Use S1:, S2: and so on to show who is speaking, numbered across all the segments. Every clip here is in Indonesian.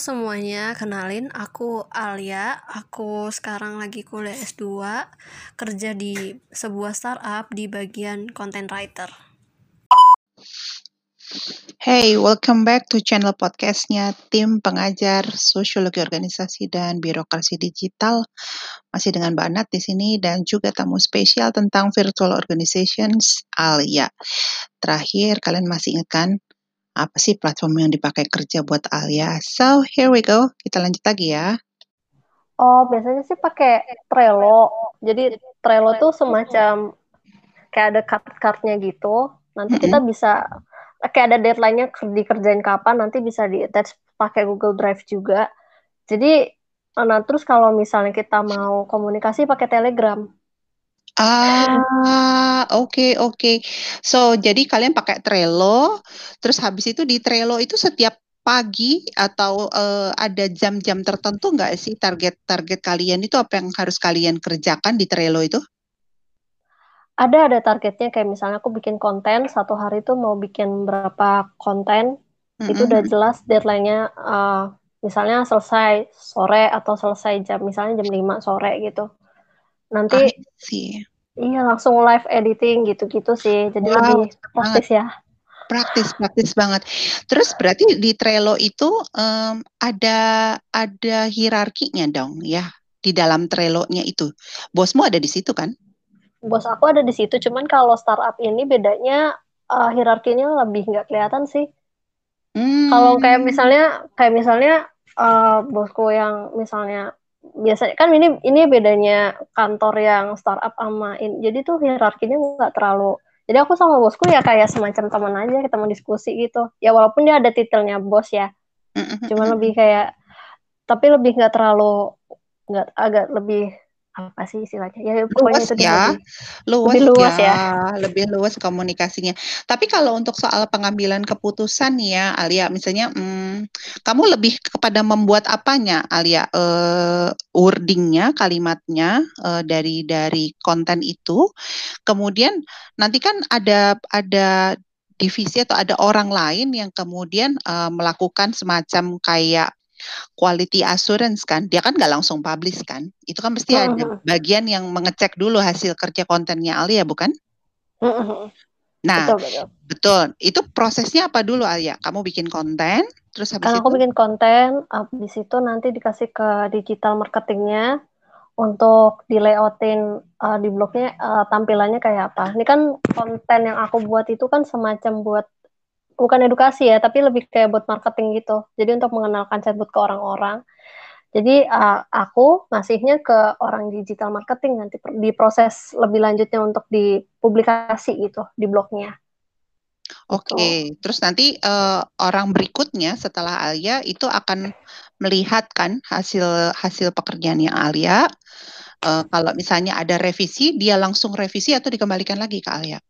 S1: Semuanya, kenalin aku Alia. Aku sekarang lagi kuliah S2, kerja di sebuah startup di bagian content writer.
S2: Hey, welcome back to channel podcastnya tim pengajar sosiologi organisasi dan birokrasi digital. Masih dengan Mbak Nat di sini dan juga tamu spesial tentang virtual organizations Alia. Terakhir, kalian masih ingat kan apa sih platform yang dipakai kerja buat Alia? So, here we go. Kita lanjut lagi ya.
S3: Oh, biasanya sih pakai Trello. Jadi Trello tuh semacam kayak ada card-cardnya gitu. Nanti kita bisa kayak ada deadline-nya dikerjain kapan, nanti bisa di attach pakai Google Drive juga. Jadi nah terus kalau misalnya kita mau komunikasi pakai Telegram.
S2: Ah, oke oke. So, jadi kalian pakai Trello, terus habis itu di Trello itu setiap pagi atau uh, ada jam-jam tertentu nggak sih target-target kalian itu apa yang harus kalian kerjakan di Trello itu?
S3: Ada ada targetnya kayak misalnya aku bikin konten satu hari itu mau bikin berapa konten mm-hmm. itu udah jelas deadline-nya uh, misalnya selesai sore atau selesai jam misalnya jam 5 sore gitu. Nanti sih Iya, langsung live editing gitu-gitu sih. Jadi wow, lebih praktis ya.
S2: Praktis, praktis banget. Terus berarti di Trello itu um, ada ada hierarkinya dong ya di dalam Trello-nya itu. Bosmu ada di situ kan?
S3: Bos aku ada di situ, cuman kalau startup ini bedanya uh, hierarkinya lebih nggak kelihatan sih. Hmm. Kalau kayak misalnya kayak misalnya uh, bosku yang misalnya biasanya kan ini ini bedanya kantor yang startup sama ini jadi tuh hierarkinya nggak terlalu jadi aku sama bosku ya kayak semacam teman aja kita mau diskusi gitu. Ya walaupun dia ada titelnya bos ya. Cuma lebih kayak tapi lebih nggak terlalu nggak agak lebih apa sih istilahnya? Ya
S2: luas itu ya. luas, lebih luas ya, ya. Lebih luas komunikasinya. Tapi kalau untuk soal pengambilan keputusan ya Alia misalnya hmm, kamu lebih kepada membuat apanya Alia? Uh, wordingnya kalimatnya uh, dari dari konten itu. Kemudian nanti kan ada ada divisi atau ada orang lain yang kemudian uh, melakukan semacam kayak quality assurance kan, dia kan nggak langsung publish kan, itu kan pasti uh-huh. ada bagian yang mengecek dulu hasil kerja kontennya Alia bukan? Uh-huh. Nah, betul, betul. betul. Itu prosesnya apa dulu Alia? Kamu bikin konten, terus habis
S3: kan itu? Aku bikin konten, habis itu nanti dikasih ke digital marketingnya untuk di layoutin uh, di blognya uh, tampilannya kayak apa. Ini kan konten yang aku buat itu kan semacam buat bukan edukasi ya, tapi lebih kayak buat marketing gitu. Jadi untuk mengenalkan chatbot ke orang-orang. Jadi uh, aku ngasihnya ke orang digital marketing nanti di proses lebih lanjutnya untuk dipublikasi gitu di blognya.
S2: Oke, okay. Gitu. terus nanti uh, orang berikutnya setelah Alia itu akan melihat kan hasil hasil pekerjaannya Alia. Uh, kalau misalnya ada revisi, dia langsung revisi atau dikembalikan lagi ke Alia?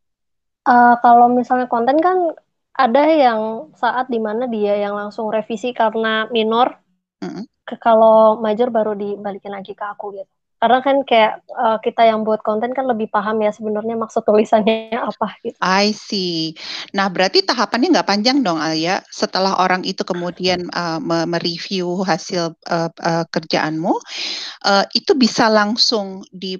S3: Uh, kalau misalnya konten kan ada yang saat di mana dia yang langsung revisi karena minor, mm-hmm. ke kalau major baru dibalikin lagi ke aku gitu. Karena kan kayak uh, kita yang buat konten kan lebih paham ya sebenarnya maksud tulisannya apa gitu.
S2: I see. Nah berarti tahapannya nggak panjang dong Alia. Setelah orang itu kemudian uh, mereview hasil uh, uh, kerjaanmu, uh, itu bisa langsung di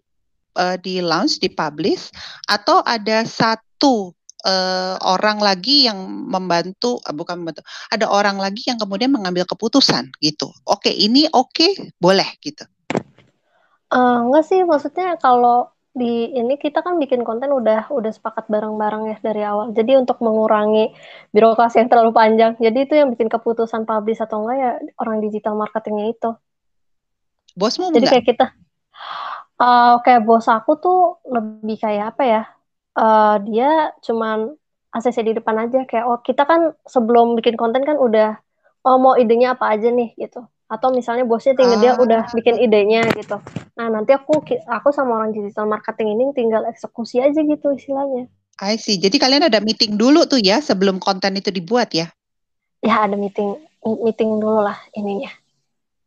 S2: uh, di launch, di publish, atau ada satu uh, orang lagi yang membantu, uh, bukan membantu, ada orang lagi yang kemudian mengambil keputusan gitu. Oke, ini oke, boleh gitu.
S3: Uh, enggak sih, maksudnya kalau di ini kita kan bikin konten udah udah sepakat bareng-bareng ya dari awal. Jadi untuk mengurangi birokrasi yang terlalu panjang. Jadi itu yang bikin keputusan publish atau enggak ya orang digital marketingnya itu.
S2: Bosmu
S3: Jadi enggak? kayak kita uh, kayak bos aku tuh lebih kayak apa ya? Uh, dia cuman ACC di depan aja kayak oh kita kan sebelum bikin konten kan udah oh mau idenya apa aja nih gitu. Atau misalnya bosnya tinggal dia udah ah. bikin idenya gitu. Nah nanti aku aku sama orang digital marketing ini tinggal eksekusi aja gitu istilahnya.
S2: I see. Jadi kalian ada meeting dulu tuh ya sebelum konten itu dibuat ya?
S3: Ya ada meeting meeting dulu lah ininya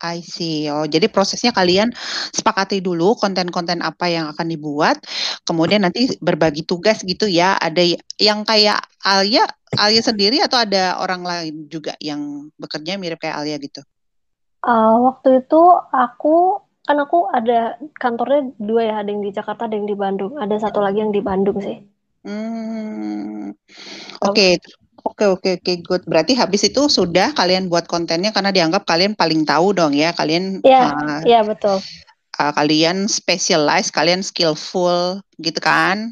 S2: I see. Oh, jadi prosesnya kalian sepakati dulu konten-konten apa yang akan dibuat, kemudian nanti berbagi tugas gitu ya. Ada yang kayak Alia, Alia sendiri atau ada orang lain juga yang bekerja mirip kayak Alia gitu?
S3: Uh, waktu itu aku kan aku ada kantornya dua ya, ada yang di Jakarta, ada yang di Bandung. Ada satu lagi yang di Bandung sih.
S2: Hmm. Oke, okay. Oke oke oke good. Berarti habis itu sudah kalian buat kontennya karena dianggap kalian paling tahu dong ya kalian.
S3: Iya uh, iya betul.
S2: Uh, kalian specialize, kalian skillful gitu kan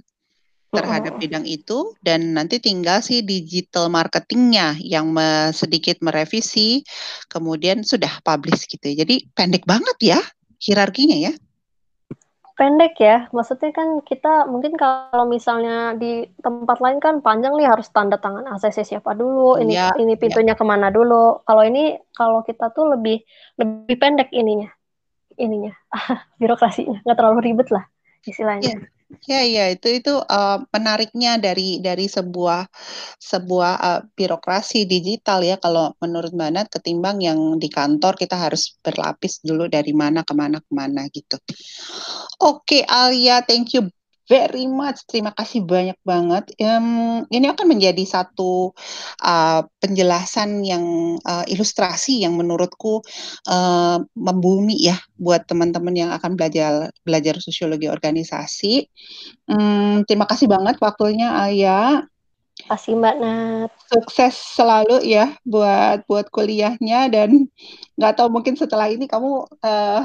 S2: terhadap bidang itu dan nanti tinggal sih digital marketingnya yang me sedikit merevisi kemudian sudah publish gitu ya. Jadi pendek banget ya hierarkinya ya
S3: pendek ya. Maksudnya kan kita mungkin kalau misalnya di tempat lain kan panjang nih harus tanda tangan ACC siapa dulu, ini ya, ini pintunya ya. ke mana dulu. Kalau ini kalau kita tuh lebih lebih pendek ininya, ininya birokrasinya nggak terlalu ribet lah istilahnya. Ya.
S2: Ya, ya itu itu uh, menariknya dari dari sebuah sebuah uh, birokrasi digital ya kalau menurut Mbak ketimbang yang di kantor kita harus berlapis dulu dari mana ke mana ke mana gitu. Oke, Alia, thank you very much. Terima kasih banyak banget. Um, ini akan menjadi satu uh, penjelasan yang uh, ilustrasi yang menurutku uh, membumi ya buat teman-teman yang akan belajar belajar sosiologi organisasi. Um, terima kasih banget waktunya Ayah.
S3: Kasih Mbak Nat.
S2: Sukses selalu ya buat buat kuliahnya dan nggak tahu mungkin setelah ini kamu uh,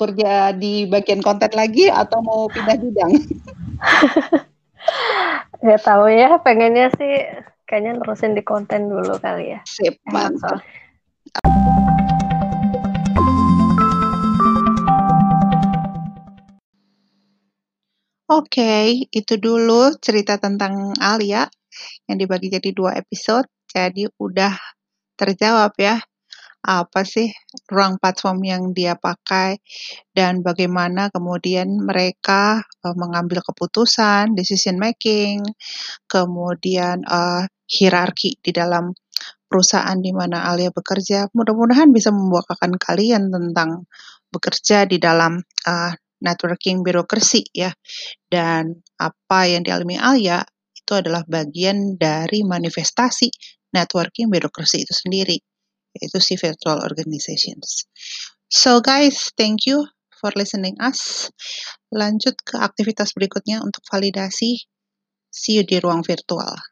S2: kerja di bagian konten lagi atau mau pindah bidang?
S3: Gak tahu ya, pengennya sih kayaknya terusin di konten dulu kali ya.
S2: Sip, mantap. Oke, okay, itu dulu cerita tentang Alia yang dibagi jadi dua episode. Jadi udah terjawab ya apa sih ruang platform yang dia pakai dan bagaimana kemudian mereka uh, mengambil keputusan, decision making, kemudian uh, hierarki di dalam perusahaan di mana Alia bekerja. Mudah-mudahan bisa membukakan kalian tentang bekerja di dalam uh, networking birokrasi ya. Dan apa yang dialami Alia itu adalah bagian dari manifestasi networking birokrasi itu sendiri yaitu si virtual organizations. So guys, thank you for listening us. Lanjut ke aktivitas berikutnya untuk validasi. See you di ruang virtual.